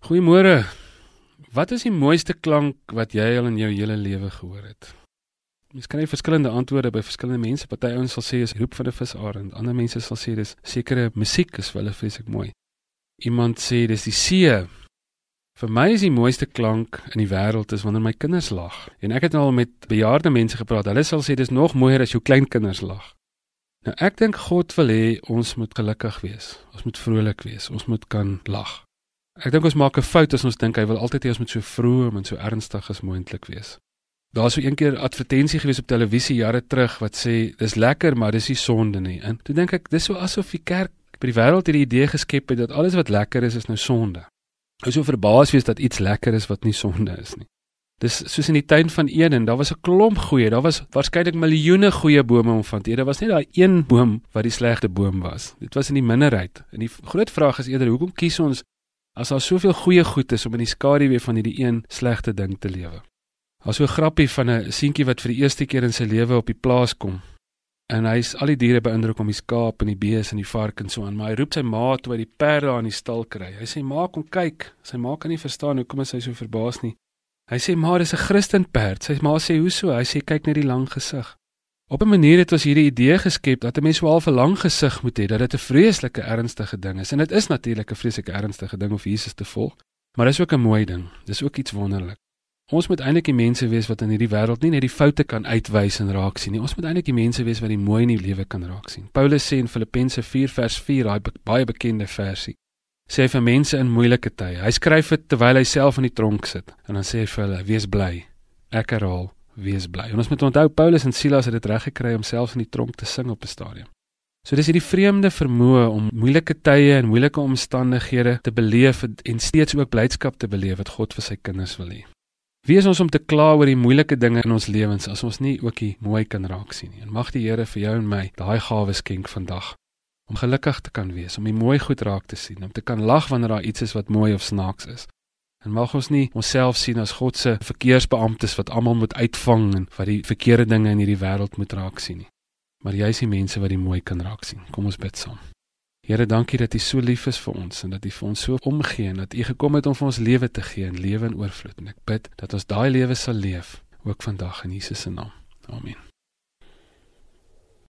Goeiemôre. Wat is die mooiste klank wat jy al in jou hele lewe gehoor het? Mens kan hê verskillende antwoorde by verskillende mense. Party ouens sal sê is roep van 'n visarend. Ander mense sal sê dis sekere musiek is vir hulle vreeslik mooi. Iemand sê dis die see. Vir my is die mooiste klank in die wêreld is wanneer my kinders lag. En ek het al met bejaarde mense gepraat. Hulle sal sê dis nog mooier as jou kleinkinders lag. Nou ek dink God wil hê ons moet gelukkig wees. Ons moet vrolik wees. Ons moet kan lag. Ek dink ons maak 'n fout as ons dink hy wil altyd hê ons moet so vroom en so ernstig as moontlik wees. Daar sou eendag 'n advertensie gewees op televisie jare terug wat sê dis lekker maar dis nie sonde nie. En toe dink ek dis so asof die kerk by die wêreld hierdie idee geskep het dat alles wat lekker is is nou sonde. Ou so verbaas wees dat iets lekker is wat nie sonde is nie. Dis soos in die tuin van Eden, daar was 'n klomp goeie, daar was waarskynlik miljoene goeie bome om van te eet. Daar was net daai een boom wat die slegte boom was. Dit was in die minderheid. En die groot vraag is eerder hoekom kies ons as daar soveel goeie goed is om in die skaduwee van hierdie een slegte ding te lewe. Daar's so 'n grappie van 'n seentjie wat vir die eerste keer in sy lewe op die plaas kom. En hy's al die diere beïndruk om die skaap en die bees en die vark en so aan, maar hy roep sy ma toe hy die perde daar in die stal kry. Hy sê: "Ma, kom kyk." Sy ma kan nie verstaan hoekom hy so verbaas nie. Hy sê: "Ma, dis 'n Christen perd." Sy ma sê: "Hoe so?" Hy sê: "Kyk net die lang gesig." Op 'n manier het ons hierdie idee geskep dat 'n mens wel 'n lang gesig moet hê, dat dit 'n vreeslike ernstige ding is. En dit is natuurlik 'n vreeslike ernstige ding om Jesus te volg, maar dis ook 'n mooi ding. Dis ook iets wonderlik. Ons moet eintlik die mense wees wat in hierdie wêreld nie net die foute kan uitwys en raak sien nie. Ons moet eintlik die mense wees wat die mooi in die lewe kan raak sien. Paulus sê in Filippense 4 vers 4, daai baie bekende versie, sê hy vir mense in moeilike tye. Hy skryf dit terwyl hy self in die tronk sit en dan sê hy vir hulle: "Wees bly. Ek herhaal, wees bly. En ons moet onthou Paulus en Silas het dit reg gekry om selfs in die tronk te sing op 'n stadium. So dis hierdie vreemde vermoë om moeilike tye en moeilike omstandighede te beleef en steeds ook blydskap te beleef wat God vir sy kinders wil hê. Wie is ons om te kla oor die moeilike dinge in ons lewens as ons nie ook die mooi kan raak sien nie? En mag die Here vir jou en my daai gawe skenk vandag om gelukkig te kan wees, om die mooi goed raak te sien, om te kan lag wanneer daar iets is wat mooi of snaaks is. En mag ons nie onsself sien as God se verkeersbeamptes wat almal moet uitvang en wat die verkeerde dinge in hierdie wêreld moet raak sien nie. Maar jy is die mense wat die mooi kan raak sien. Kom ons bid saam. Here, dankie dat U so lief is vir ons en dat U vir ons so omgee en dat U gekom het om vir ons lewe te gee en lewe in oorvloed. En ek bid dat ons daai lewe sal leef ook vandag in Jesus se naam. Amen.